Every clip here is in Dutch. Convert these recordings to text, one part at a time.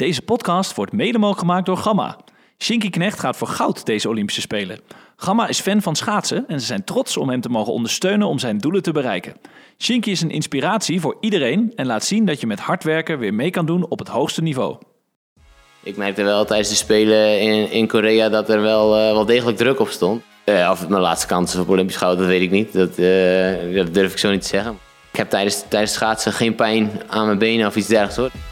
Deze podcast wordt mede mogelijk gemaakt door Gamma. Shinky Knecht gaat voor goud deze Olympische Spelen. Gamma is fan van schaatsen en ze zijn trots om hem te mogen ondersteunen om zijn doelen te bereiken. Shinky is een inspiratie voor iedereen en laat zien dat je met hard werken weer mee kan doen op het hoogste niveau. Ik merkte wel tijdens de Spelen in, in Korea dat er wel, eh, wel degelijk druk op stond. Eh, of het mijn laatste kans op Olympisch goud, dat weet ik niet. Dat, eh, dat durf ik zo niet te zeggen. Ik heb tijdens, tijdens schaatsen geen pijn aan mijn benen of iets dergelijks hoor.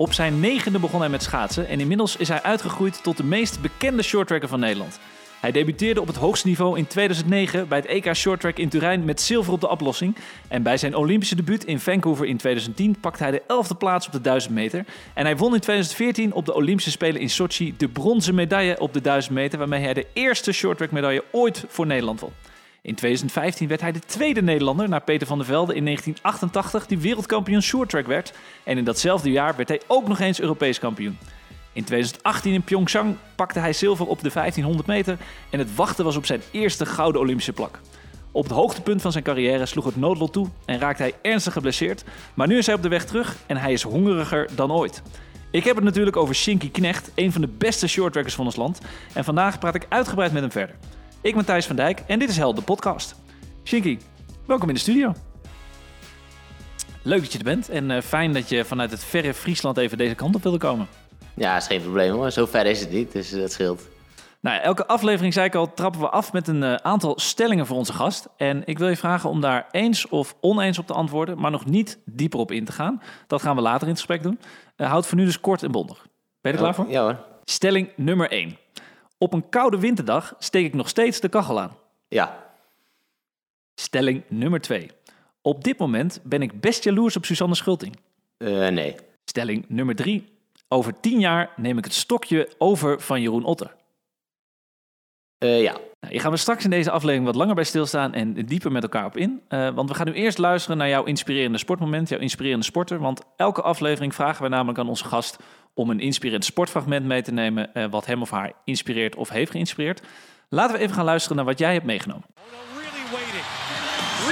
Op zijn negende begon hij met schaatsen en inmiddels is hij uitgegroeid tot de meest bekende shorttracker van Nederland. Hij debuteerde op het hoogste niveau in 2009 bij het EK Shorttrack in Turijn met zilver op de oplossing. En bij zijn Olympische debuut in Vancouver in 2010 pakte hij de 11e plaats op de 1000 meter. En hij won in 2014 op de Olympische Spelen in Sochi de bronzen medaille op de 1000 meter, waarmee hij de eerste shorttrack medaille ooit voor Nederland won. In 2015 werd hij de tweede Nederlander na Peter van der Velde in 1988 die wereldkampioen shorttrack werd. En in datzelfde jaar werd hij ook nog eens Europees kampioen. In 2018 in Pyeongchang pakte hij zilver op de 1500 meter en het wachten was op zijn eerste gouden Olympische plak. Op het hoogtepunt van zijn carrière sloeg het noodlot toe en raakte hij ernstig geblesseerd. Maar nu is hij op de weg terug en hij is hongeriger dan ooit. Ik heb het natuurlijk over Shinky Knecht, een van de beste shorttrackers van ons land. En vandaag praat ik uitgebreid met hem verder. Ik ben Thijs van Dijk en dit is Held, de podcast. Shinky, welkom in de studio. Leuk dat je er bent en uh, fijn dat je vanuit het verre Friesland even deze kant op wilde komen. Ja, is geen probleem hoor. Zo ver is het niet, dus dat scheelt. Nou, elke aflevering, zei ik al, trappen we af met een uh, aantal stellingen voor onze gast. En ik wil je vragen om daar eens of oneens op te antwoorden, maar nog niet dieper op in te gaan. Dat gaan we later in het gesprek doen. Uh, houd voor nu dus kort en bondig. Ben je er klaar voor? Ja hoor. Stelling nummer 1. Op een koude winterdag steek ik nog steeds de kachel aan. Ja. Stelling nummer 2. Op dit moment ben ik best jaloers op Suzanne Schulting. Uh, nee. Stelling nummer 3. Over tien jaar neem ik het stokje over van Jeroen Otter. Uh, ja. Nou, hier gaan we straks in deze aflevering wat langer bij stilstaan en dieper met elkaar op in. Uh, want we gaan nu eerst luisteren naar jouw inspirerende sportmoment, jouw inspirerende sporter. Want elke aflevering vragen we namelijk aan onze gast om een inspirerend sportfragment mee te nemen uh, wat hem of haar inspireert of heeft geïnspireerd. Laten we even gaan luisteren naar wat jij hebt meegenomen. Really waiting,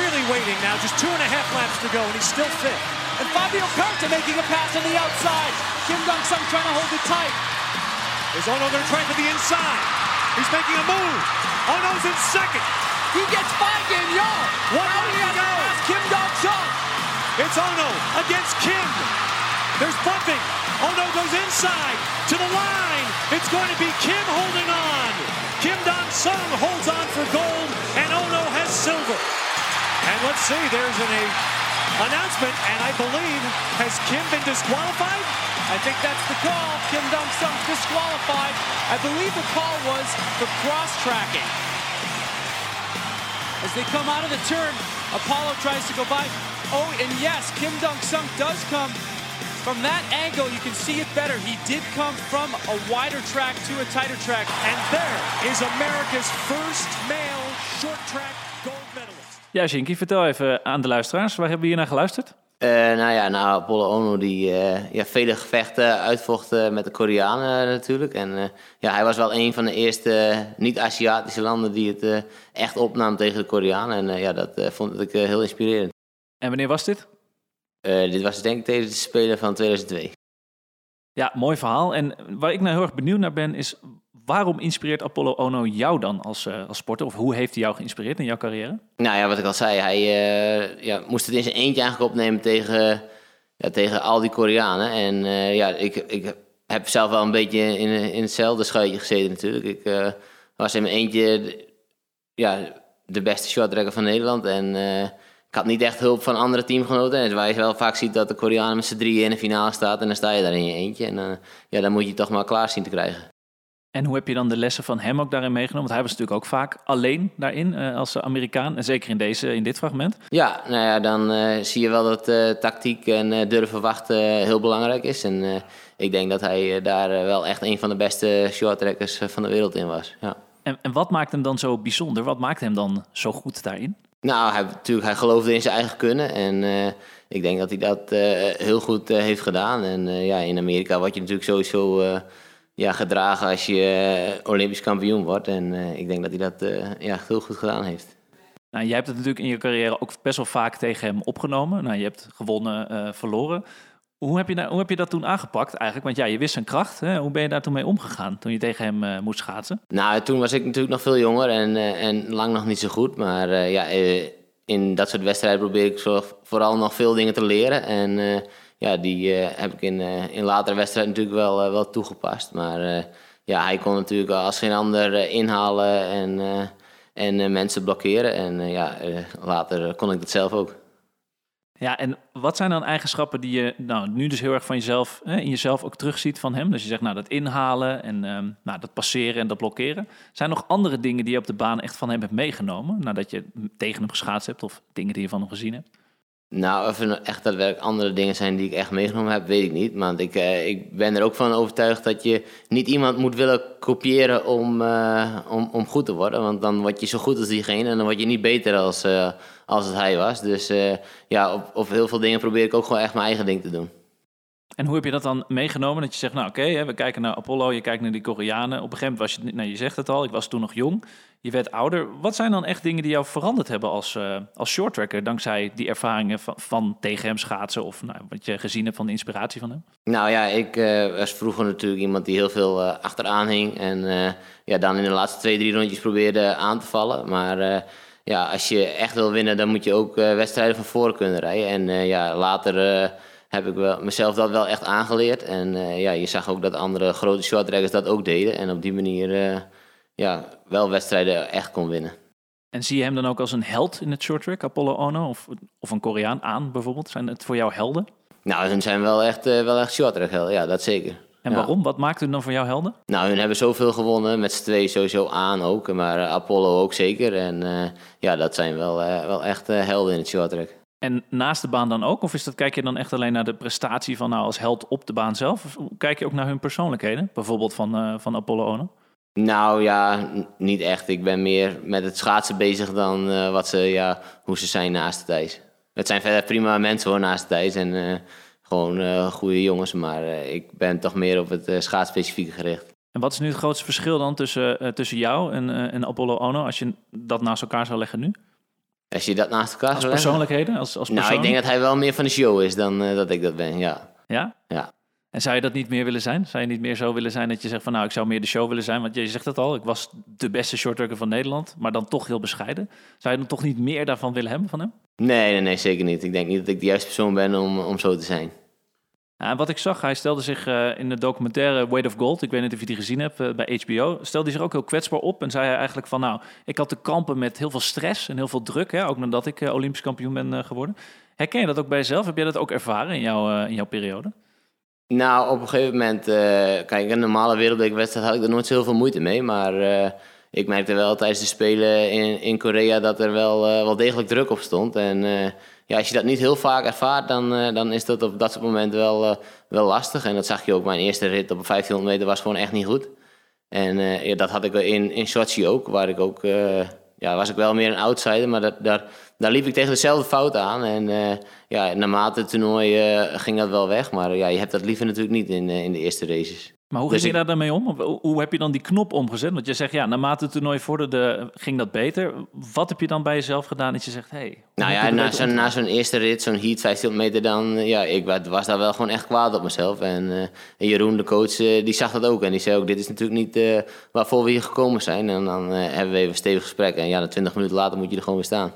really waiting now. Just two and a half laps to go and he's still fit. And Fabio Carta making a pass on the outside. Kim Dong-sung trying to hold it tight. Is Ono going to try for the inside? He's making a move. Ono's in second. He gets by Gagnon. What now he has to pass Kim Dong-sung. It's Ono against Kim. There's bumping. Oh, ono goes inside to the line. It's going to be Kim holding on. Kim Dong-sung holds on for gold, and Ono has silver. And let's see, there's an announcement, and I believe, has Kim been disqualified? I think that's the call. Kim Dong-sung disqualified. I believe the call was for cross-tracking. As they come out of the turn, Apollo tries to go by. Oh, and yes, Kim Dong-sung does come. From that angle, you can see it better. He did come from a wider track to a tighter track. And there is America's first male short track gold medalist. Ja, Shinky, vertel even aan de luisteraars, waar hebben we hier naar geluisterd? Uh, nou ja, nou, Apollo Ono die uh, ja, vele gevechten uitvocht uh, met de Koreanen natuurlijk. En ja, hij was wel een van de eerste niet-Aziatische landen die het echt opnam tegen de Koreanen. En ja, dat vond ik heel inspirerend. En wanneer was dit? Dit was denk ik tijdens de Spelen van 2002. Ja, mooi verhaal. En waar ik nou heel erg benieuwd naar ben, is waarom inspireert Apollo Ono jou dan als, uh, als sporter? Of hoe heeft hij jou geïnspireerd in jouw carrière? Nou ja, wat ik al zei, hij uh, ja, moest het in zijn eentje eigenlijk opnemen tegen, ja, tegen al die Koreanen. En ja, ik, ik heb zelf wel een beetje in, in hetzelfde schuitje gezeten natuurlijk. Ik was in mijn eentje ja, de beste shorttracker van Nederland. En ik had niet echt hulp van andere teamgenoten. En waar je wel vaak ziet dat de Koreanen met z'n drieën in de finale staat. En dan sta je daar in je eentje. En ja, dan moet je toch maar klaar zien te krijgen. En hoe heb je dan de lessen van hem ook daarin meegenomen? Want hij was natuurlijk ook vaak alleen daarin uh, als Amerikaan. En zeker in, deze, in dit fragment. Ja, nou ja, dan uh, zie je wel dat uh, tactiek en durven wachten heel belangrijk is. En ik denk dat hij daar wel echt een van de beste shorttrackers van de wereld in was. Ja. En, en wat maakt hem dan zo bijzonder? Wat maakt hem dan zo goed daarin? Nou, hij, natuurlijk, hij geloofde in zijn eigen kunnen. En ik denk dat hij dat heel goed heeft gedaan. En ja, in Amerika word je natuurlijk sowieso ja, gedragen als je Olympisch kampioen wordt. En ik denk dat hij dat ja, heel goed gedaan heeft. Nou, jij hebt het natuurlijk in je carrière ook best wel vaak tegen hem opgenomen. Nou, je hebt gewonnen, verloren. Hoe heb, je hoe heb je dat toen aangepakt eigenlijk? Want ja, je wist zijn kracht. Hè? Hoe ben je daar toen mee omgegaan toen je tegen hem uh, moest schaatsen? Nou, toen was ik natuurlijk nog veel jonger en, uh, en lang nog niet zo goed. Maar uh, ja, in dat soort wedstrijden probeer ik vooral nog veel dingen te leren. En ja, die heb ik in, in latere wedstrijden natuurlijk wel, wel toegepast. Maar ja, hij kon natuurlijk als geen ander inhalen en, en mensen blokkeren. En ja, later kon ik dat zelf ook. Ja, en wat zijn dan eigenschappen die je nou, nu dus heel erg van jezelf, hè, in jezelf ook terugziet van hem? Dus je zegt, nou, dat inhalen en um, nou, dat passeren en dat blokkeren. Zijn er nog andere dingen die je op de baan echt van hem hebt meegenomen, nadat je tegen hem geschaatst hebt of dingen die je van hem gezien hebt? Nou, of er echt daadwerkelijk andere dingen zijn die ik echt meegenomen heb, weet ik niet. Want ik, uh, ik ben er ook van overtuigd dat je niet iemand moet willen kopiëren om, uh, om, om goed te worden. Want dan word je zo goed als diegene en dan word je niet beter als, uh, als het hij was. Dus ja, op, op heel veel dingen probeer ik ook gewoon echt mijn eigen ding te doen. En hoe heb je dat dan meegenomen? Dat je zegt, nou oké, we kijken naar Apollo, je kijkt naar die Koreanen. Op een gegeven moment was je, nou, je zegt het al, ik was toen nog jong. Je werd ouder. Wat zijn dan echt dingen die jou veranderd hebben als, uh, als shorttracker... dankzij die ervaringen van, van tegen hem schaatsen... of nou, wat je gezien hebt van de inspiratie van hem? Nou ja, ik uh, was vroeger natuurlijk iemand die heel veel uh, achteraan hing... en ja, dan in de laatste twee, drie rondjes probeerde aan te vallen. Maar ja, als je echt wil winnen, dan moet je ook wedstrijden van voren kunnen rijden. En ja, later heb ik wel, mezelf dat wel echt aangeleerd. En ja, je zag ook dat andere grote shorttrackers dat ook deden. En op die manier ja, wel wedstrijden echt kon winnen. En zie je hem dan ook als een held in het shorttrack, Apollo Ono? Of, of een Koreaan aan bijvoorbeeld? Zijn het voor jou helden? Nou, hun zijn wel echt, uh, wel echt shorttrack helden, ja, dat zeker. En waarom? Wat maakt hun dan voor jou helden? Nou, hun hebben zoveel gewonnen, met z'n twee sowieso aan ook, maar Apollo ook zeker. En ja, dat zijn wel, wel echt helden in het shorttrack. En naast de baan dan ook? Of is dat, kijk je dan echt alleen naar de prestatie van nou als held op de baan zelf? Of kijk je ook naar hun persoonlijkheden? Bijvoorbeeld van, van Apollo Ono? Nou ja, niet echt. Ik ben meer met het schaatsen bezig dan uh, wat ze, ja, hoe ze zijn naast de Thijs. Het zijn verder prima mensen hoor naast de Thijs en uh, gewoon goede jongens. Maar ik ben toch meer op het schaatsspecifieke gericht. En wat is nu het grootste verschil dan tussen, tussen jou en, en Apollo Ono als je dat naast elkaar zou leggen nu? Als je dat naast elkaar Als persoonlijkheden? Als, als nou, ik denk dat hij wel meer van de show is dan dat ik dat ben, ja. Ja? Ja. En zou je dat niet meer willen zijn? Zou je niet meer zo willen zijn dat je zegt van nou, ik zou meer de show willen zijn? Want je zegt het al, ik was de beste shorttracker van Nederland, maar dan toch heel bescheiden. Zou je dan toch niet meer daarvan willen hebben van hem? Nee, nee, nee, zeker niet. Ik denk niet dat ik de juiste persoon ben om, om zo te zijn. Ja, wat ik zag, hij stelde zich uh, in de documentaire Weight of Gold, ik weet niet of je die gezien hebt uh, bij HBO, stelde hij zich ook heel kwetsbaar op en zei hij eigenlijk van nou, ik had te kampen met heel veel stress en heel veel druk, hè, ook nadat ik uh, Olympisch kampioen ben geworden. Herken je dat ook bij jezelf? Heb jij dat ook ervaren in, jouw in jouw periode? Nou, op een gegeven moment, kijk, in een normale wereldbekerwedstrijd had ik er nooit zoveel moeite mee, maar ik merkte wel tijdens de Spelen in, in Korea dat er wel, wel degelijk druk op stond en ja, als je dat niet heel vaak ervaart, dan, dan is dat op dat soort momenten wel, wel lastig. En dat zag je ook. Mijn eerste rit op 1500 meter was gewoon echt niet goed. En ja, dat had ik in, in Sochi ook, waar ik ook... ja, was ik wel meer een outsider, maar dat, daar, daar liep ik tegen dezelfde fout aan. En ja, naarmate het toernooi ging dat wel weg. Maar ja, je hebt dat liever natuurlijk niet in, in de eerste races. Maar hoe dus ging je daar dan mee om? Hoe heb je dan die knop omgezet? Want je zegt, ja, naarmate het toernooi vorderde, ging dat beter. Wat heb je dan bij jezelf gedaan dat je zegt, hé... Hey, nou ja, na zo'n, na zo'n eerste rit, zo'n heat, 15 meter, dan... Ja, ik was daar wel gewoon echt kwaad op mezelf. En, uh, Jeroen, de coach, uh, die zag dat ook. En die zei ook, dit is natuurlijk niet uh, waarvoor we hier gekomen zijn. En dan hebben we even een stevig gesprek. En ja, 20 minuten later moet je er gewoon weer staan.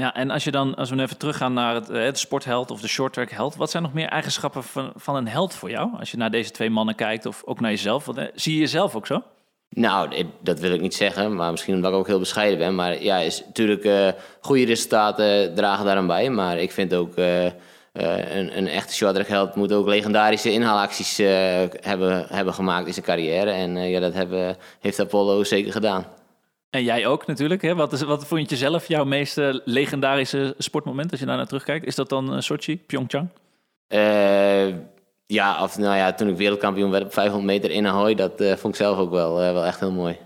Ja, en als je dan, als we even teruggaan naar het, het sportheld of de shorttrack held, wat zijn nog meer eigenschappen van, van een held voor jou? Als je naar deze twee mannen kijkt of ook naar jezelf, wat, zie je jezelf ook zo? Nou, dat wil ik niet zeggen, maar misschien omdat ik ook heel bescheiden ben. Maar ja, is natuurlijk uh, goede resultaten dragen daaraan bij. Maar ik vind ook uh, een, een, echte shorttrack held moet ook legendarische inhaalacties hebben, hebben gemaakt in zijn carrière. En ja, dat hebben, heeft Apollo zeker gedaan. En jij ook natuurlijk. Hè? Wat, is, wat vond je zelf jouw meest legendarische sportmoment als je daar naar terugkijkt? Is dat dan uh, Sochi, Pyeongchang? Uh, ja, of nou ja, toen ik wereldkampioen werd op 500 meter in Ahoy, dat uh, vond ik zelf ook wel, wel echt heel mooi.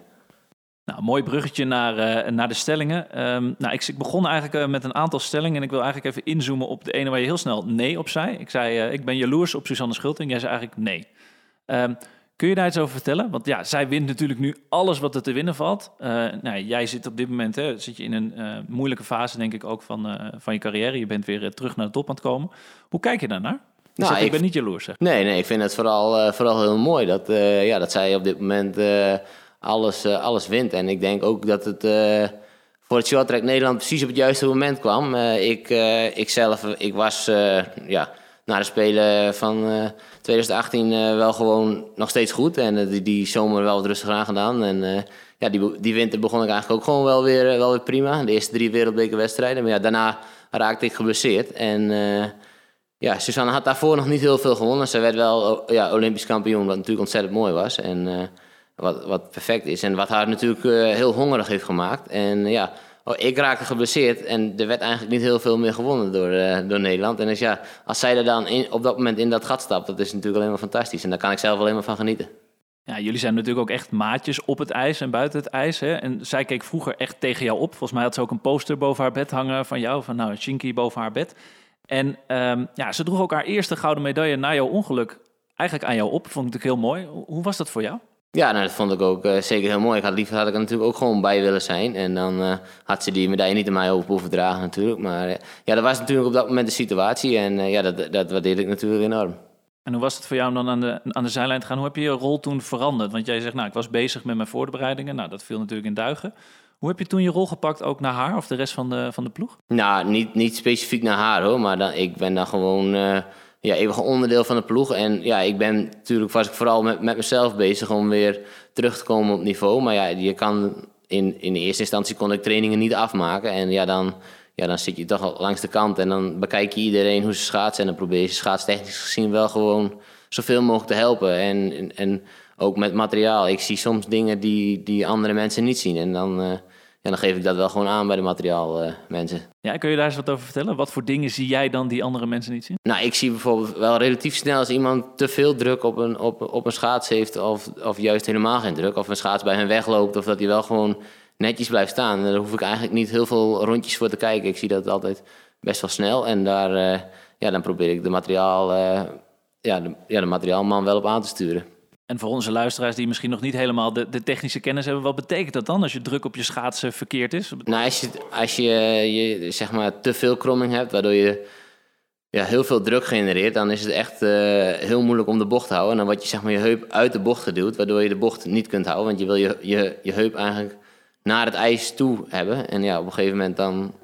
Nou, mooi bruggetje naar, naar de stellingen. Um, nou, ik, ik, begon eigenlijk met een aantal stellingen en ik wil eigenlijk even inzoomen op de ene waar je heel snel nee op zei. Ik zei, ik ben jaloers op Suzanne Schulting. Jij zei eigenlijk nee. Um, Kun je daar iets over vertellen? Want ja, zij wint natuurlijk nu alles wat er te winnen valt. Uh, nou, jij zit op dit moment hè, zit je in een uh, moeilijke fase, denk ik ook, van, uh, van je carrière. Je bent weer terug naar de top aan het komen. Hoe kijk je daarnaar? Dus nou, ik, ik ben niet jaloers. Zeg. Nee, nee, ik vind het vooral, vooral heel mooi dat, ja, dat zij op dit moment alles, alles wint. En ik denk ook dat het voor het short track Nederland precies op het juiste moment kwam. ik, ik zelf, ik was ja, na de Spelen van 2018 uh, wel gewoon nog steeds goed. En uh, die, die zomer wel wat rustig aan gedaan. En ja, die, die winter begon ik eigenlijk ook gewoon wel weer, wel weer prima. De eerste drie wereldbekerwedstrijden. Maar ja, daarna raakte ik geblesseerd. En ja, Suzanne had daarvoor nog niet heel veel gewonnen. Ze werd wel ja, Olympisch kampioen, wat natuurlijk ontzettend mooi was. En wat, wat perfect is. En wat haar natuurlijk heel hongerig heeft gemaakt. En ja, Oh, ik raakte geblesseerd en er werd eigenlijk niet heel veel meer gewonnen door, uh, door Nederland. En dus ja, als zij er dan in, op dat moment in dat gat stapt, dat is natuurlijk alleen maar fantastisch. En daar kan ik zelf alleen maar van genieten. Ja, jullie zijn natuurlijk ook echt maatjes op het ijs en buiten het ijs. Hè? En zij keek vroeger echt tegen jou op. Volgens mij had ze ook een poster boven haar bed hangen van jou, van nou, Shinky boven haar bed. En um, ja, ze droeg ook haar eerste gouden medaille na jouw ongeluk eigenlijk aan jou op. Vond ik natuurlijk heel mooi. Hoe was dat voor jou? Ja, nou, dat vond ik ook uh, zeker heel mooi. Ik had liever had ik er natuurlijk ook gewoon bij willen zijn. En dan uh, had ze die medaille niet aan mij over hoeven dragen natuurlijk. Maar uh, ja, dat was natuurlijk op dat moment de situatie. En ja, dat, dat waardeerde ik natuurlijk enorm. En hoe was het voor jou om dan aan de, aan de zijlijn te gaan? Hoe heb je je rol toen veranderd? Want jij zegt, nou, ik was bezig met mijn voorbereidingen. Nou, dat viel natuurlijk in duigen. Hoe heb je toen je rol gepakt, ook naar haar of de rest van de, van de ploeg? Nou, niet, niet specifiek naar haar hoor. Maar dan, ik ben dan gewoon ja, eeuwig onderdeel van de ploeg. En ja, ik ben natuurlijk was ik vooral met, met mezelf bezig om weer terug te komen op niveau. Maar ja, je kan in, in eerste instantie kon ik trainingen niet afmaken. En ja, dan, ja, dan zit je toch al langs de kant en dan bekijk je iedereen hoe ze schaatsen. En dan probeer je schaatstechnisch gezien wel gewoon zoveel mogelijk te helpen. En, en, ook met materiaal. Ik zie soms dingen die, die andere mensen niet zien. En dan... Uh, ja, dan geef ik dat wel gewoon aan bij de materiaalmensen. Uh, ja, kun je daar eens wat over vertellen? Wat voor dingen zie jij dan die andere mensen niet zien? Nou, ik zie bijvoorbeeld wel relatief snel als iemand te veel druk op een, op, op een schaats heeft, of, of juist helemaal geen druk, of een schaats bij hen wegloopt, of dat hij wel gewoon netjes blijft staan. Daar hoef ik eigenlijk niet heel veel rondjes voor te kijken. Ik zie dat altijd best wel snel en daar, uh, ja, dan probeer ik de, materiaal, uh, ja, de, ja, de materiaalman wel op aan te sturen. En voor onze luisteraars die misschien nog niet helemaal de, de, technische kennis hebben, wat betekent dat dan als je druk op je schaatsen verkeerd is? Nou, als je, als je, je zeg maar te veel kromming hebt, waardoor je ja, heel veel druk genereert, dan is het echt uh, heel moeilijk om de bocht te houden. En dan word je zeg maar je heup uit de bocht geduwd, waardoor je de bocht niet kunt houden. Want je wil je, je, je heup eigenlijk naar het ijs toe hebben. En ja, op een gegeven moment dan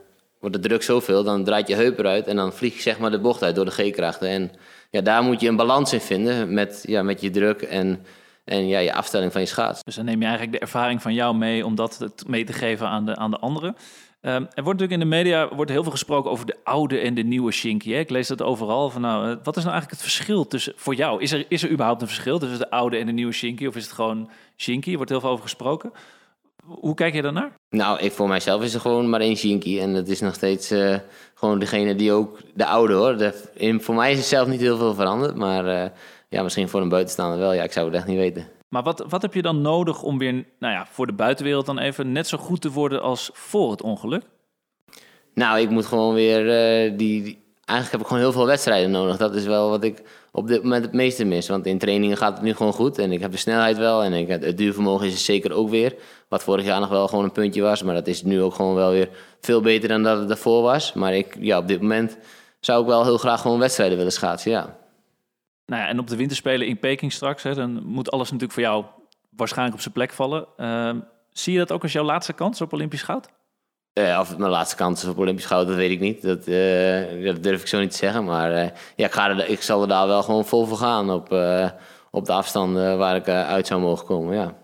wordt de druk zoveel, dan draait je heup eruit en dan vlieg je zeg maar de bocht uit door de G-krachten. En ja, daar moet je een balans in vinden met, ja, met je druk en, en ja, je afstelling van je schaats. Dus dan neem je eigenlijk de ervaring van jou mee om dat mee te geven aan de, aan de anderen. Um, er wordt natuurlijk in de media wordt heel veel gesproken over de oude en de nieuwe Shinky. Hè? Ik lees dat overal. Van, nou, wat is nou eigenlijk het verschil tussen, voor jou? Is er, is er überhaupt een verschil tussen de oude en de nieuwe Shinky? Of is het gewoon Shinky? Er wordt heel veel over gesproken. Hoe kijk je daarnaar? Nou, ik, voor mijzelf is er gewoon maar één Shinky. En dat is nog steeds uh, gewoon degene die ook de oude hoor. De, in, voor mij is het zelf niet heel veel veranderd. Maar uh, ja, misschien voor een buitenstaander wel. Ja, ik zou het echt niet weten. Maar wat, wat heb je dan nodig om weer, nou ja, voor de buitenwereld dan even net zo goed te worden als voor het ongeluk? Nou, ik moet gewoon weer uh, die, die eigenlijk heb ik gewoon heel veel wedstrijden nodig. Dat is wel wat ik op dit moment het meeste mis. Want in trainingen gaat het nu gewoon goed. En ik heb de snelheid wel. En ik, het duurvermogen is er zeker ook weer. Wat vorig jaar nog wel gewoon een puntje was. Maar dat is nu ook gewoon wel weer veel beter dan dat het daarvoor was. Maar ik, ja, op dit moment zou ik wel heel graag gewoon wedstrijden willen schaatsen, ja. Nou ja, en op de winterspelen in Peking straks, hè, dan moet alles natuurlijk voor jou waarschijnlijk op zijn plek vallen. Uh, zie je dat ook als jouw laatste kans op Olympisch goud? Uh, of het mijn laatste kans is op Olympisch goud, dat weet ik niet. Dat, uh, dat durf ik zo niet te zeggen. Maar uh, ja, ik, ga er, ik zal er daar wel gewoon vol voor gaan op, op de afstanden waar ik uit zou mogen komen. Ja.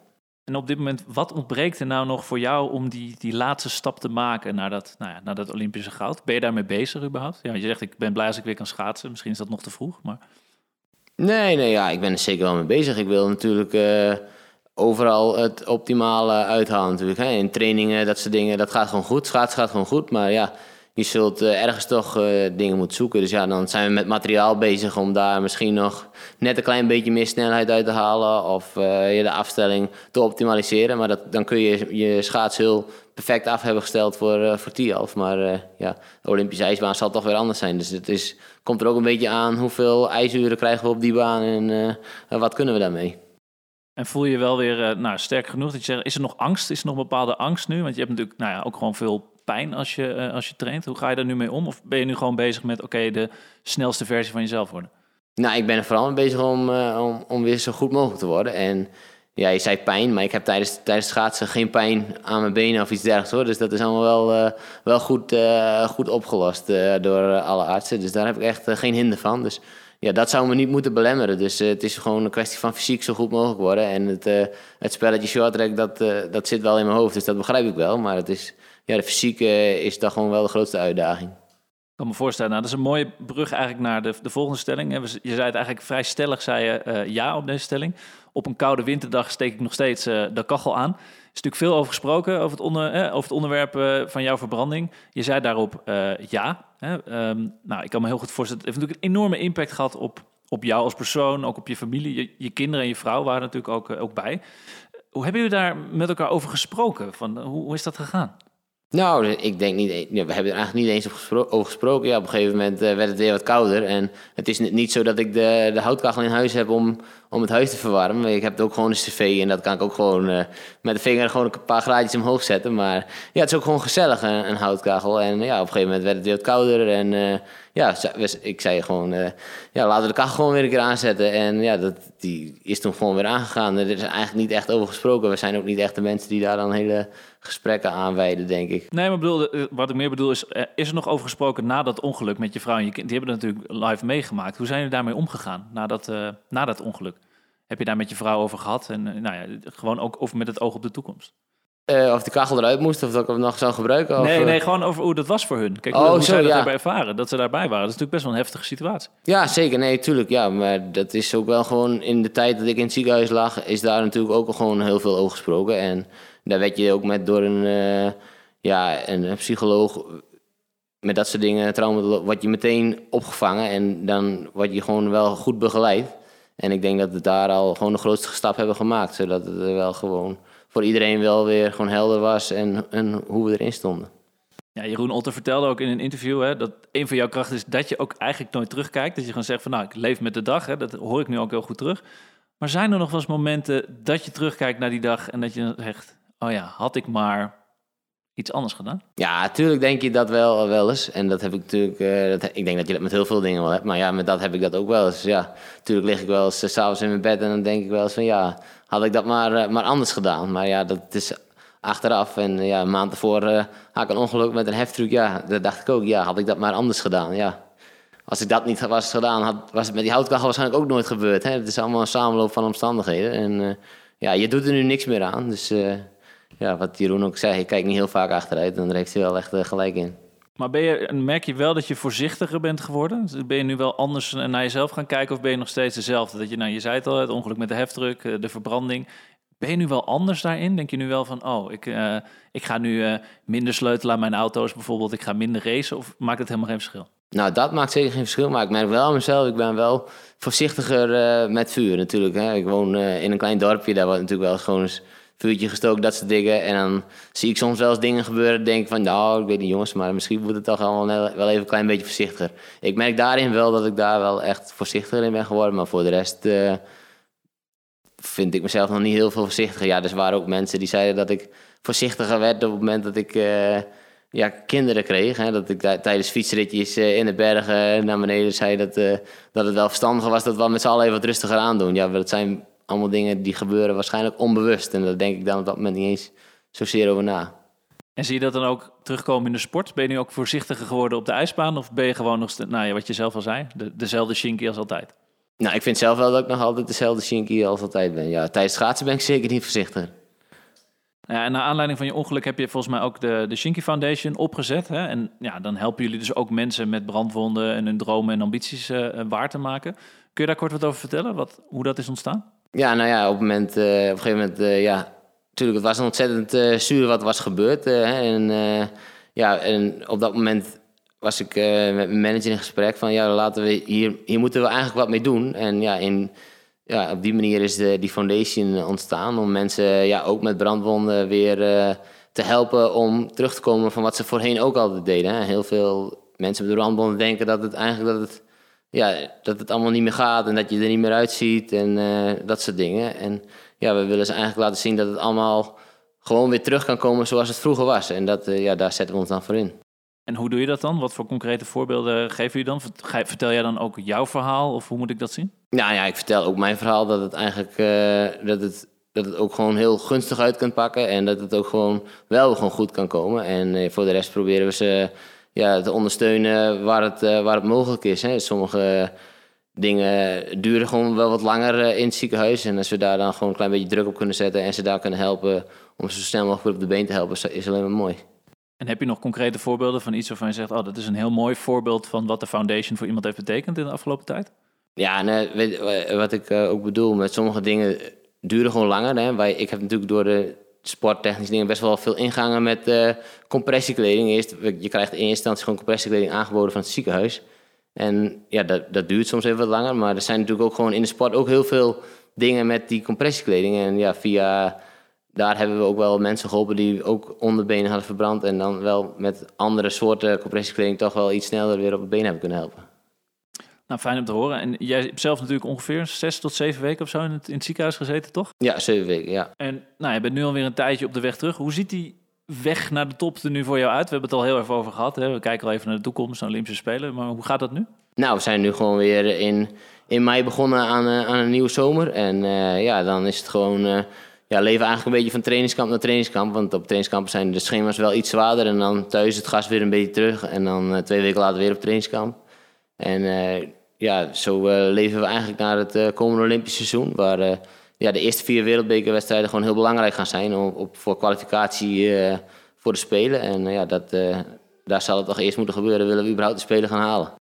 En op dit moment, wat ontbreekt er nou nog voor jou om die, die laatste stap te maken naar dat, nou ja, naar dat Olympische goud? Ben je daarmee bezig überhaupt? Ja, je zegt, ik ben blij als ik weer kan schaatsen. Misschien is dat nog te vroeg, maar... Nee, nee, ja, ik ben er zeker wel mee bezig. Ik wil natuurlijk overal het optimale uithalen natuurlijk. Hè. In trainingen, dat soort dingen, dat gaat gewoon goed. Schaatsen gaat gewoon goed, maar ja, je zult uh, ergens toch uh, dingen moeten zoeken. Dus ja, dan zijn we met materiaal bezig om daar misschien nog net een klein beetje meer snelheid uit te halen. Of uh, je de afstelling te optimaliseren. Maar dat, dan kun je je schaats heel perfect af hebben gesteld voor, voor Tialf. Maar ja, de Olympische ijsbaan zal toch weer anders zijn. Dus het is, komt er ook een beetje aan hoeveel ijsuren krijgen we op die baan en wat kunnen we daarmee. En voel je wel weer uh, nou, sterk genoeg dat je zegt, is er nog angst? Is er nog bepaalde angst nu? Want je hebt natuurlijk nou ja, ook gewoon veel pijn als je, uh, als je traint. Hoe ga je daar nu mee om? Of ben je nu gewoon bezig met, oké, de snelste versie van jezelf worden? Nou, ik ben er vooral bezig om, uh, om, om weer zo goed mogelijk te worden. En ja, je zei pijn, maar ik heb tijdens, tijdens schaatsen geen pijn aan mijn benen of iets dergelijks hoor. Dus dat is allemaal wel, wel goed, goed opgelost door alle artsen. Dus daar heb ik echt geen hinder van. Dus ja, dat zou me niet moeten belemmeren. Dus het is gewoon een kwestie van fysiek zo goed mogelijk worden. En het, het spelletje short dat, dat zit wel in mijn hoofd. Dus dat begrijp ik wel. Maar het is, ja, de fysiek is dan gewoon wel de grootste uitdaging. Ik kan me voorstellen, nou, dat is een mooie brug eigenlijk naar de, de volgende stelling. Je zei het eigenlijk vrij stellig, zei je ja op deze stelling. Op een koude winterdag steek ik nog steeds de kachel aan is natuurlijk veel over gesproken, over het, onder, eh, over het onderwerp eh, van jouw verbranding. Je zei daarop ja. Hè? Um, nou, ik kan me heel goed voorstellen, het heeft natuurlijk een enorme impact gehad op, op jou als persoon, ook op je familie. Je, je kinderen en je vrouw waren natuurlijk ook, ook bij. Hoe hebben jullie daar met elkaar over gesproken? Van, hoe, hoe is dat gegaan? Nou, ik denk niet. We hebben er eigenlijk niet eens over gesproken. Ja, op een gegeven moment werd het weer wat kouder. En het is niet zo dat ik de, de houtkachel in huis heb om, om het huis te verwarmen. Ik heb ook gewoon een cv en dat kan ik ook gewoon uh, met de vinger gewoon een paar graadjes omhoog zetten. Maar ja, het is ook gewoon gezellig, een, houtkachel. En ja, op een gegeven moment werd het weer wat kouder. En ja, ik zei gewoon, ja, laten we de kachel gewoon weer een keer aanzetten. En ja, dat, die is toen gewoon weer aangegaan. Er is eigenlijk niet echt over gesproken. We zijn ook niet echt de mensen die daar dan hele gesprekken aanwijden, denk ik. Nee, maar bedoel, wat ik meer bedoel is, is er nog over gesproken na dat ongeluk met je vrouw en je kind? Die hebben natuurlijk live meegemaakt. Hoe zijn jullie daarmee omgegaan na dat, na dat ongeluk? Heb je daar met je vrouw over gehad? En eh, nou ja, gewoon ook over met het oog op de toekomst. Uh, of de kachel eruit moest, of dat ik hem nog zou gebruiken? Nee, of, nee, gewoon over hoe dat was voor hun. Kijk, oh, hoe, zo, zij dat ja. ervaren, dat ze daarbij waren. Dat is natuurlijk best wel een heftige situatie. Ja, zeker. Nee, tuurlijk. Ja, maar dat is ook wel gewoon in de tijd dat ik in het ziekenhuis lag, is daar natuurlijk ook gewoon heel veel over gesproken. En daar werd je ook met door een, uh, ja, een psycholoog met dat soort dingen, trauma, wat je meteen opgevangen en dan word je gewoon wel goed begeleid. En ik denk dat we daar al gewoon de grootste stap hebben gemaakt. Zodat het wel gewoon voor iedereen wel weer gewoon helder was en, en hoe we erin stonden. Ja, Jeroen Otter vertelde ook in een interview hè, dat een van jouw krachten is dat je ook eigenlijk nooit terugkijkt. Dat je gewoon zegt van nou, ik leef met de dag. Hè, dat hoor ik nu ook heel goed terug. Maar zijn er nog wel eens momenten dat je terugkijkt naar die dag en dat je zegt, oh ja, had ik maar iets anders gedaan? Ja, natuurlijk denk je dat wel, wel eens. En dat heb ik natuurlijk. Uh, dat, ik denk dat je dat met heel veel dingen wel hebt. Maar ja, met dat heb ik dat ook wel eens. Ja, natuurlijk lig ik wel eens uh, s'avonds in mijn bed en dan denk ik wel eens van ja, had ik dat maar, uh, maar anders gedaan. Maar ja, dat is achteraf. En ja, een maand ervoor had ik een ongeluk met een heftruck. Ja, dat dacht ik ook. Ja, had ik dat maar anders gedaan. Ja. Als ik dat niet was gedaan, had, was het met die houtkachel waarschijnlijk ook nooit gebeurd. Hè? Het is allemaal een samenloop van omstandigheden. En ja, je doet er nu niks meer aan. Dus ja, wat Jeroen ook zei, ik kijk niet heel vaak achteruit. En daar heeft hij wel echt uh, gelijk in. Maar ben je, merk je wel dat je voorzichtiger bent geworden? Ben je nu wel anders naar jezelf gaan kijken of ben je nog steeds dezelfde? Dat je, nou, je zei het al, het ongeluk met de heftruck, eh, de verbranding. Ben je nu wel anders daarin? Denk je nu wel van, oh, ik, uh, ik ga nu uh, minder sleutelen aan mijn auto's bijvoorbeeld, ik ga minder racen? Of maakt het helemaal geen verschil? Nou, dat maakt zeker geen verschil, maar ik merk wel aan mezelf, ik ben wel voorzichtiger uh, met vuur natuurlijk. Hè. Ik woon in een klein dorpje, daar wordt natuurlijk wel gewoon eens vuurtje gestoken, dat soort dingen. En dan zie ik soms wel eens dingen gebeuren. Denk van, nou, ik weet niet jongens, maar misschien moet het toch allemaal wel even een klein beetje voorzichtiger. Ik merk daarin wel dat ik daar wel echt voorzichtiger in ben geworden. Maar voor de rest uh, vind ik mezelf nog niet heel veel voorzichtiger. Ja, dus waren ook mensen die zeiden dat ik voorzichtiger werd op het moment dat ik... Uh, ja, kinderen kreeg. Hè, dat ik tijdens fietsritjes uh, in de bergen naar beneden zei dat, dat het wel verstandiger was dat we met z'n allen even wat rustiger aandoen. Ja, dat zijn allemaal dingen die gebeuren waarschijnlijk onbewust. En daar denk ik dan op dat moment niet eens zozeer over na. En zie je dat dan ook terugkomen in de sport? Ben je nu ook voorzichtiger geworden op de ijsbaan? Of ben je gewoon nog, nou ja, wat je zelf al zei, de, dezelfde shinky als altijd? Nou, ik vind zelf wel dat ik nog altijd dezelfde shinky als altijd ben. Ja, tijdens schaatsen ben ik zeker niet voorzichtig. Ja, en naar aanleiding van je ongeluk heb je volgens mij ook de, de Shinky Foundation opgezet. Hè? En ja, dan helpen jullie dus ook mensen met brandwonden en hun dromen en ambities uh, waar te maken. Kun je daar kort wat over vertellen, wat, hoe dat is ontstaan? Ja, nou ja, op, het moment, uh, op een gegeven moment, uh, ja, natuurlijk, het was een ontzettend uh, zuur wat was gebeurd. en, ja, en op dat moment was ik met mijn manager in gesprek van, ja, laten we hier, hier moeten we eigenlijk wat mee doen. En ja, in, ja op die manier is de, die foundation ontstaan om mensen ja, ook met brandwonden weer te helpen om terug te komen van wat ze voorheen ook altijd deden. Hè. Heel veel mensen met brandwonden denken dat het eigenlijk dat het ja, dat het allemaal niet meer gaat en dat je er niet meer uitziet en uh, dat soort dingen. En ja, we willen ze eigenlijk laten zien dat het allemaal gewoon weer terug kan komen zoals het vroeger was. En dat, ja, daar zetten we ons dan voor in. En hoe doe je dat dan? Wat voor concrete voorbeelden geven jullie dan? Vertel jij dan ook jouw verhaal of hoe moet ik dat zien? Nou ja, ik vertel ook mijn verhaal dat het eigenlijk dat het dat het ook gewoon heel gunstig uit kan pakken. En dat het ook gewoon wel gewoon goed kan komen. En eh, voor de rest proberen we ze ja, te ondersteunen waar het, eh, waar het mogelijk is. Hè. Sommige dingen duren gewoon wel wat langer eh, in het ziekenhuis. En als we daar dan gewoon een klein beetje druk op kunnen zetten en ze daar kunnen helpen om zo snel mogelijk op de been te helpen, is alleen maar mooi. En heb je nog concrete voorbeelden van iets waarvan je zegt: Oh, dat is een heel mooi voorbeeld van wat de foundation voor iemand heeft betekend in de afgelopen tijd? Ja, nee, weet, wat ik ook bedoel met sommige dingen duren gewoon langer. Hè. Wij, ik heb natuurlijk door de sporttechnische dingen best wel veel ingangen met uh, compressiekleding. Eerst, je krijgt in eerste instantie gewoon compressiekleding aangeboden van het ziekenhuis. En ja, dat, dat duurt soms even wat langer. Maar er zijn natuurlijk ook gewoon in de sport ook heel veel dingen met die compressiekleding. En ja, via daar hebben we ook wel mensen geholpen die ook onderbenen hadden verbrand. En dan wel met andere soorten compressiekleding toch wel iets sneller weer op het been hebben kunnen helpen. Nou, fijn om te horen. En jij hebt zelf natuurlijk ongeveer zes tot zeven weken of zo in het, in het ziekenhuis gezeten, toch? Ja, zeven weken, ja. En nou, je bent nu alweer een tijdje op de weg terug. Hoe ziet die weg naar de top er nu voor jou uit? We hebben het al heel even over gehad. Hè? We kijken al even naar de toekomst, naar Olympische Spelen. Maar hoe gaat dat nu? Nou, we zijn nu gewoon weer in, in mei begonnen aan, uh, aan een nieuwe zomer. En uh, ja, dan is het gewoon... Uh, ja, leven eigenlijk een beetje van trainingskamp naar trainingskamp. Want op trainingskamp zijn de schema's wel iets zwaarder. En dan thuis het gas weer een beetje terug. En dan twee weken later weer op trainingskamp. En ja, zo uh, leven we eigenlijk naar het uh, komende Olympische seizoen. Waar uh, ja, de eerste vier wereldbekerwedstrijden gewoon heel belangrijk gaan zijn op, op voor kwalificatie voor de Spelen. En ja, dat, daar zal het toch eerst moeten gebeuren, willen we überhaupt de Spelen gaan halen.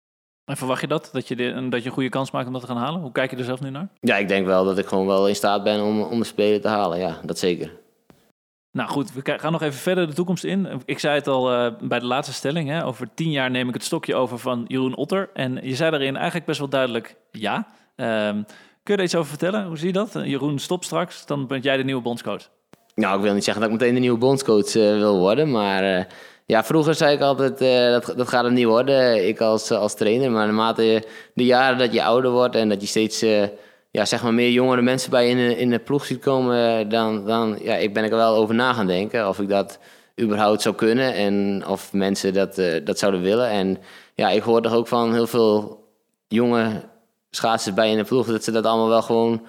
En verwacht je dat? Dat je, de, dat je een goede kans maakt om dat te gaan halen? Hoe kijk je er zelf nu naar? Ja, ik denk wel dat ik gewoon wel in staat ben om, om de Spelen te halen. Ja, dat zeker. Nou goed, we gaan nog even verder de toekomst in. Ik zei het al uh, bij de laatste stelling. Hè, over tien jaar neem ik het stokje over van Jeroen Otter. En je zei daarin eigenlijk best wel duidelijk ja. Um, kun je er iets over vertellen? Hoe zie je dat? Jeroen stopt straks, dan ben jij de nieuwe bondscoach. Nou, ik wil niet zeggen dat ik meteen de nieuwe bondscoach uh, wil worden. Maar ja, vroeger zei ik altijd, dat, dat gaat het niet worden. Ik als, als trainer. Maar naarmate de jaren dat je ouder wordt en dat je steeds ja, zeg maar meer jongere mensen bij in de, in de ploeg ziet komen, dan, dan ja, ik ben ik er wel over na gaan denken of ik dat überhaupt zou kunnen en of mensen dat, uh, dat zouden willen. En ja, ik hoor toch ook van heel veel jonge schaatsers bij in de ploeg dat ze dat allemaal wel gewoon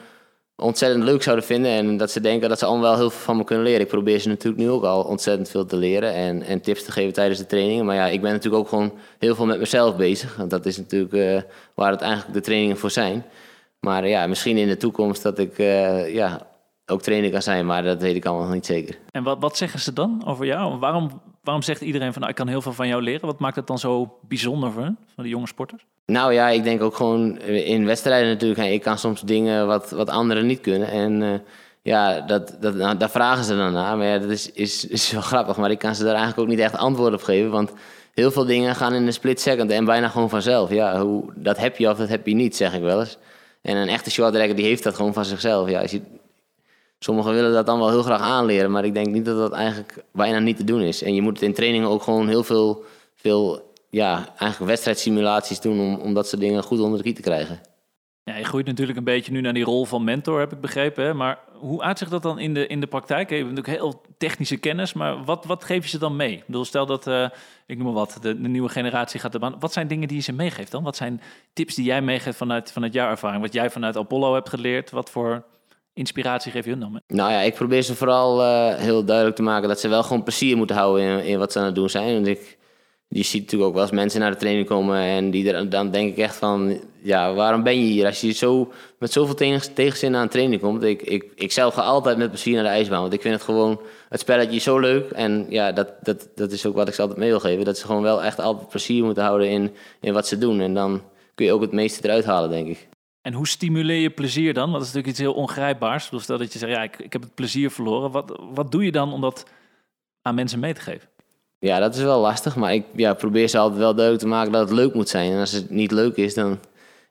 ontzettend leuk zouden vinden en dat ze denken dat ze allemaal wel heel veel van me kunnen leren. Ik probeer ze natuurlijk nu ook al ontzettend veel te leren en, en tips te geven tijdens de trainingen. Maar ja, ik ben natuurlijk ook gewoon heel veel met mezelf bezig. Want dat is natuurlijk uh, waar het eigenlijk de trainingen voor zijn. Maar ja, misschien in de toekomst dat ik uh, ja, ook trainer kan zijn, maar dat weet ik allemaal nog niet zeker. En wat, wat zeggen ze dan over jou? Waarom, waarom zegt iedereen van nou, ik kan heel veel van jou leren? Wat maakt het dan zo bijzonder voor van de jonge sporters? Nou ja, ik denk ook gewoon in wedstrijden natuurlijk. Ik kan soms dingen wat, wat anderen niet kunnen. En uh, ja, dat, dat, nou, daar vragen ze dan naar. Maar ja, dat is, is, is wel grappig. Maar ik kan ze daar eigenlijk ook niet echt antwoord op geven. Want heel veel dingen gaan in een split second en bijna gewoon vanzelf. Ja, hoe, dat heb je of dat heb je niet, zeg ik wel eens. En een echte shorttracker die heeft dat gewoon van zichzelf. Ja, je, sommigen willen dat dan wel heel graag aanleren, maar ik denk niet dat dat eigenlijk bijna niet te doen is. En je moet het in trainingen ook gewoon heel veel, veel ja, eigenlijk wedstrijdsimulaties doen om, om dat soort dingen goed onder de knie te krijgen. Ja, je groeit natuurlijk een beetje nu naar die rol van mentor, heb ik begrepen. Hè? Maar hoe uitzicht dat dan in de, in de praktijk? Je hebt natuurlijk heel technische kennis, maar wat, wat geef je ze dan mee? Ik bedoel, stel dat, uh, ik noem maar wat, de, de, nieuwe generatie gaat de baan. Wat zijn dingen die je ze meegeeft dan? Wat zijn tips die jij meegeeft vanuit, vanuit jouw ervaring? Wat jij vanuit Apollo hebt geleerd? Wat voor inspiratie geef je hun dan mee? Nou ja, ik probeer ze vooral uh, heel duidelijk te maken dat ze wel gewoon plezier moeten houden in, in wat ze aan het doen zijn. Want ik je ziet natuurlijk ook wel als mensen naar de training komen en die er, dan denk ik echt van, ja, waarom ben je hier? Als je zo met zoveel tegenzin aan de training komt. Ik, ik, ik zelf ga altijd met plezier naar de ijsbaan, want ik vind het gewoon, het spelletje zo leuk. En ja, dat, dat, dat is ook wat ik ze altijd mee wil geven. Dat ze gewoon wel echt altijd plezier moeten houden in, in wat ze doen. En dan kun je ook het meeste eruit halen, denk ik. En hoe stimuleer je plezier dan? Dat is natuurlijk iets heel ongrijpbaars. Dus stel dat je zegt, ja, ik, ik heb het plezier verloren. Wat, wat doe je dan om dat aan mensen mee te geven? Ja, dat is wel lastig, maar ik ja, probeer ze altijd wel duidelijk te maken dat het leuk moet zijn. En als het niet leuk is, dan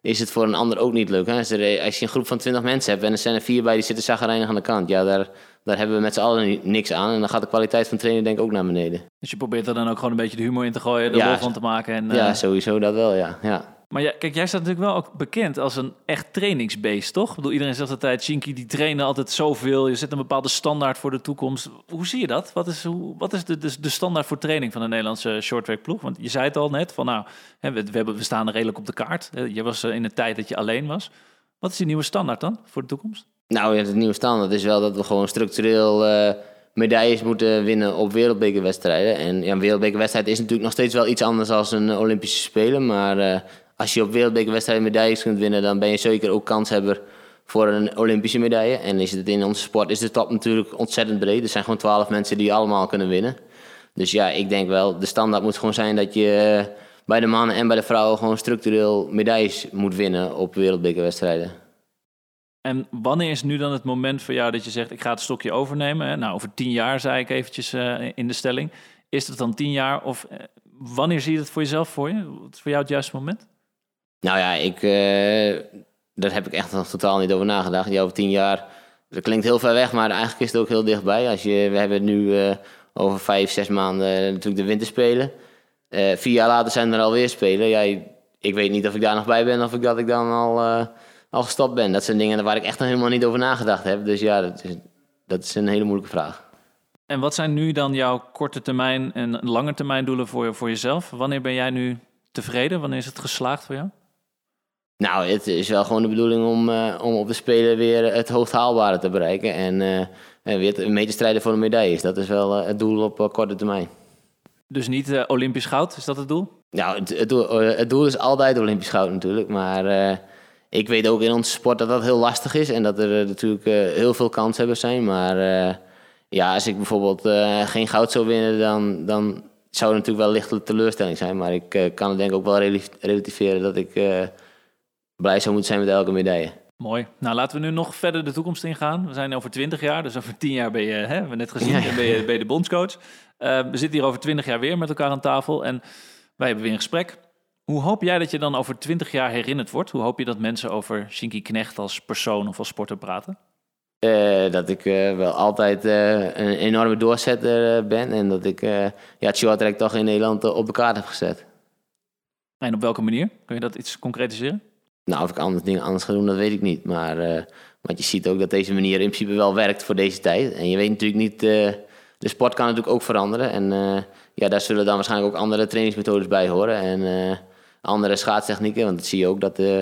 is het voor een ander ook niet leuk. Hè? Als, er, als je een groep van 20 mensen hebt en er zijn er vier bij die zitten zagrijnig aan de kant, ja, daar, daar hebben we met z'n allen niks aan. En dan gaat de kwaliteit van trainen denk ik ook naar beneden. Dus je probeert er dan ook gewoon een beetje de humor in te gooien, de ja, rol van te maken. En, Ja, eh, sowieso dat wel, ja. ja. Maar ja, kijk, jij staat natuurlijk wel ook bekend als een echt trainingsbeest, toch? Ik bedoel, iedereen zegt altijd, Shinky die trainen altijd zoveel. Je zet een bepaalde standaard voor de toekomst. Hoe zie je dat? Wat is, hoe, wat is de, de, de standaard voor training van de Nederlandse shorttrack ploeg? Want je zei het al net, van nou, hè, we, we, staan redelijk op de kaart. Je was eh, in een tijd dat je alleen was. Wat is die nieuwe standaard dan voor de toekomst? Nou, ja, het nieuwe standaard is wel dat we gewoon structureel eh, medailles moeten winnen op wereldbekerwedstrijden. En ja, een wereldbekerwedstrijd is natuurlijk nog steeds wel iets anders dan een Olympische Spelen. Maar uh, als je op wereldbekerwedstrijden medailles kunt winnen, dan ben je zeker ook kanshebber voor een Olympische medaille. En is het in onze sport is de top natuurlijk ontzettend breed. Er zijn gewoon twaalf mensen die allemaal kunnen winnen. Dus ja, ik denk wel, de standaard moet gewoon zijn dat je uh, bij de mannen en bij de vrouwen gewoon structureel medailles moet winnen op wereldbekerwedstrijden. En wanneer is nu dan het moment voor jou dat je zegt: ik ga het stokje overnemen? Nou, over tien jaar zei ik eventjes uh, in de stelling. Is het dan tien jaar of uh, wanneer zie je het voor jezelf voor je? Wat is voor jou het juiste moment? Nou ja, ik, uh, daar heb ik echt nog totaal niet over nagedacht. Ja, over tien jaar, dat klinkt heel ver weg, maar eigenlijk is het ook heel dichtbij. Als je, we hebben nu over vijf, zes maanden natuurlijk de winterspelen. vier jaar later zijn er alweer spelen. Ja, ik weet niet of ik daar nog bij ben of ik dat ik dan al al gestopt ben. Dat zijn dingen waar ik echt nog helemaal niet over nagedacht heb. Dus ja, dat is, dat is een hele moeilijke vraag. En wat zijn nu dan jouw korte termijn en lange termijn doelen voor, voor jezelf? Wanneer ben jij nu tevreden? Wanneer is het geslaagd voor jou? Nou, het is wel gewoon de bedoeling om, uh, om op de Spelen weer het hoogst haalbare te bereiken. En, uh, en weer mee te strijden voor de medailles. Dat is wel uh, het doel op korte termijn. Dus niet Olympisch goud, is dat het doel? Nou, het, het, doel, het doel is altijd Olympisch goud natuurlijk. Maar ik weet ook in onze sport dat dat heel lastig is en dat er natuurlijk heel veel kanshebbers zijn. Maar ja, als ik bijvoorbeeld geen goud zou winnen, dan, dan zou het natuurlijk wel lichte teleurstelling zijn. Maar ik kan het denk ik ook wel relativeren dat ik blij zou moeten zijn met elke medaille. Mooi. Nou, laten we nu nog verder de toekomst ingaan. We zijn over 20 jaar, dus over 10 jaar ben je, hè, hebben we net gezien, ja. Ben, je, ben je de bondscoach. we zitten hier over 20 jaar weer met elkaar aan tafel en wij hebben weer een gesprek. Hoe hoop jij dat je dan over twintig jaar herinnerd wordt? Hoe hoop je dat mensen over Shinky Knecht als persoon of als sporter praten? Uh, dat ik uh, wel altijd een enorme doorzetter ben en dat ik ja, het short toch in Nederland op de kaart heb gezet. En op welke manier? Kun je dat iets concretiseren? Nou, of ik anders dingen anders ga doen, dat weet ik niet. Maar want je ziet ook dat deze manier in principe wel werkt voor deze tijd. En je weet natuurlijk niet, de sport kan natuurlijk ook veranderen. En ja, daar zullen dan waarschijnlijk ook andere trainingsmethodes bij horen. En andere schaatstechnieken. Want dat zie je ook dat uh,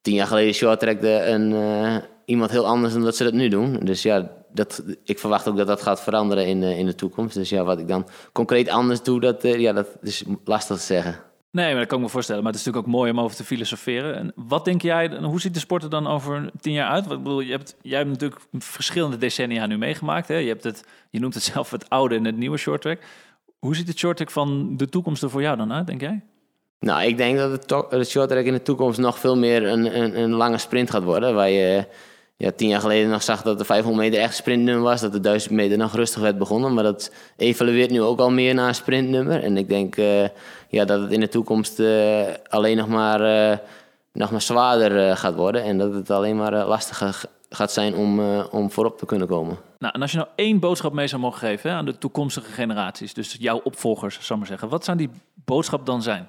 tien jaar geleden short een, uh, iemand heel anders dan dat ze dat nu doen. Dus ja, dat, ik verwacht ook dat dat gaat veranderen in, uh, in de toekomst. Dus ja, wat ik dan concreet anders doe, dat, ja, dat is lastig te zeggen. Nee, maar dat kan ik me voorstellen. Maar het is natuurlijk ook mooi om over te filosoferen. En wat denk jij, hoe ziet de sport er dan over tien jaar uit? Wat, bedoel, je hebt, jij hebt natuurlijk verschillende decennia nu meegemaakt. Hè? Je, hebt het, je noemt het zelf het oude en het nieuwe shorttrack. Hoe ziet het shorttrack van de toekomst er voor jou dan uit, denk jij? Nou, ik denk dat het, het shorttrack in de toekomst nog veel meer een, een, een lange sprint gaat worden. Waar je ja, tien jaar geleden nog zag dat de 500 meter echt sprintnummer was. Dat de 1000 meter nog rustig werd begonnen. Maar dat evalueert nu ook al meer naar een sprintnummer. En ik denk uh, ja, dat het in de toekomst uh, alleen nog maar, uh, nog maar zwaarder gaat worden. En dat het alleen maar lastiger gaat zijn om, om voorop te kunnen komen. Nou, en als je nou één boodschap mee zou mogen geven hè, aan de toekomstige generaties, dus jouw opvolgers, zal ik maar zeggen, wat zou die boodschap dan zijn?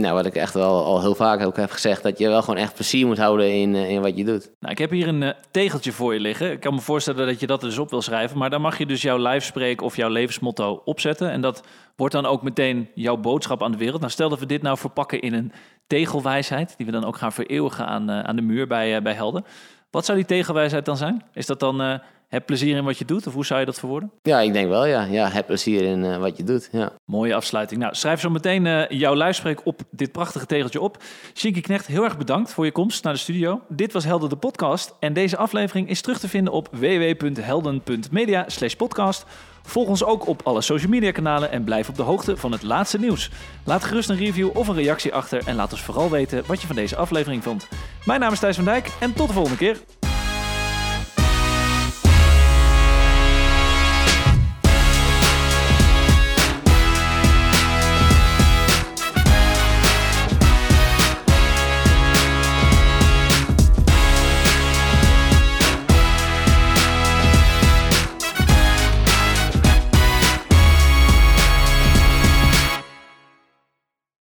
Nou, wat ik echt wel al heel vaak ook heb gezegd, dat je wel gewoon echt plezier moet houden in, eh, in wat je doet. Nou, ik heb hier een uh, tegeltje voor je liggen. Ik kan me voorstellen dat je dat dus op wil schrijven. Maar daar mag je dus jouw lijfspreek of jouw levensmotto opzetten. En dat wordt dan ook meteen jouw boodschap aan de wereld. Nou, stel dat we dit nou verpakken in een tegelwijsheid, die we dan ook gaan vereeuwigen aan, uh, aan de muur bij, bij Helden. Wat zou die tegelwijsheid dan zijn? Is dat dan heb plezier in wat je doet? Of hoe zou je dat verwoorden? Ja, ik denk wel, ja. ja heb plezier in uh, wat je doet, ja. Mooie afsluiting. Nou, schrijf zo meteen uh, jouw luidspreek op dit prachtige tegeltje op. Shinky Knecht, heel erg bedankt voor je komst naar de studio. Dit was Helden de podcast. En deze aflevering is terug te vinden op www.helden.media podcast. Volg ons ook op alle social media kanalen en blijf op de hoogte van het laatste nieuws. Laat gerust een review of een reactie achter en laat ons vooral weten wat je van deze aflevering vond. Mijn naam is Thijs van Dijk en tot de volgende keer.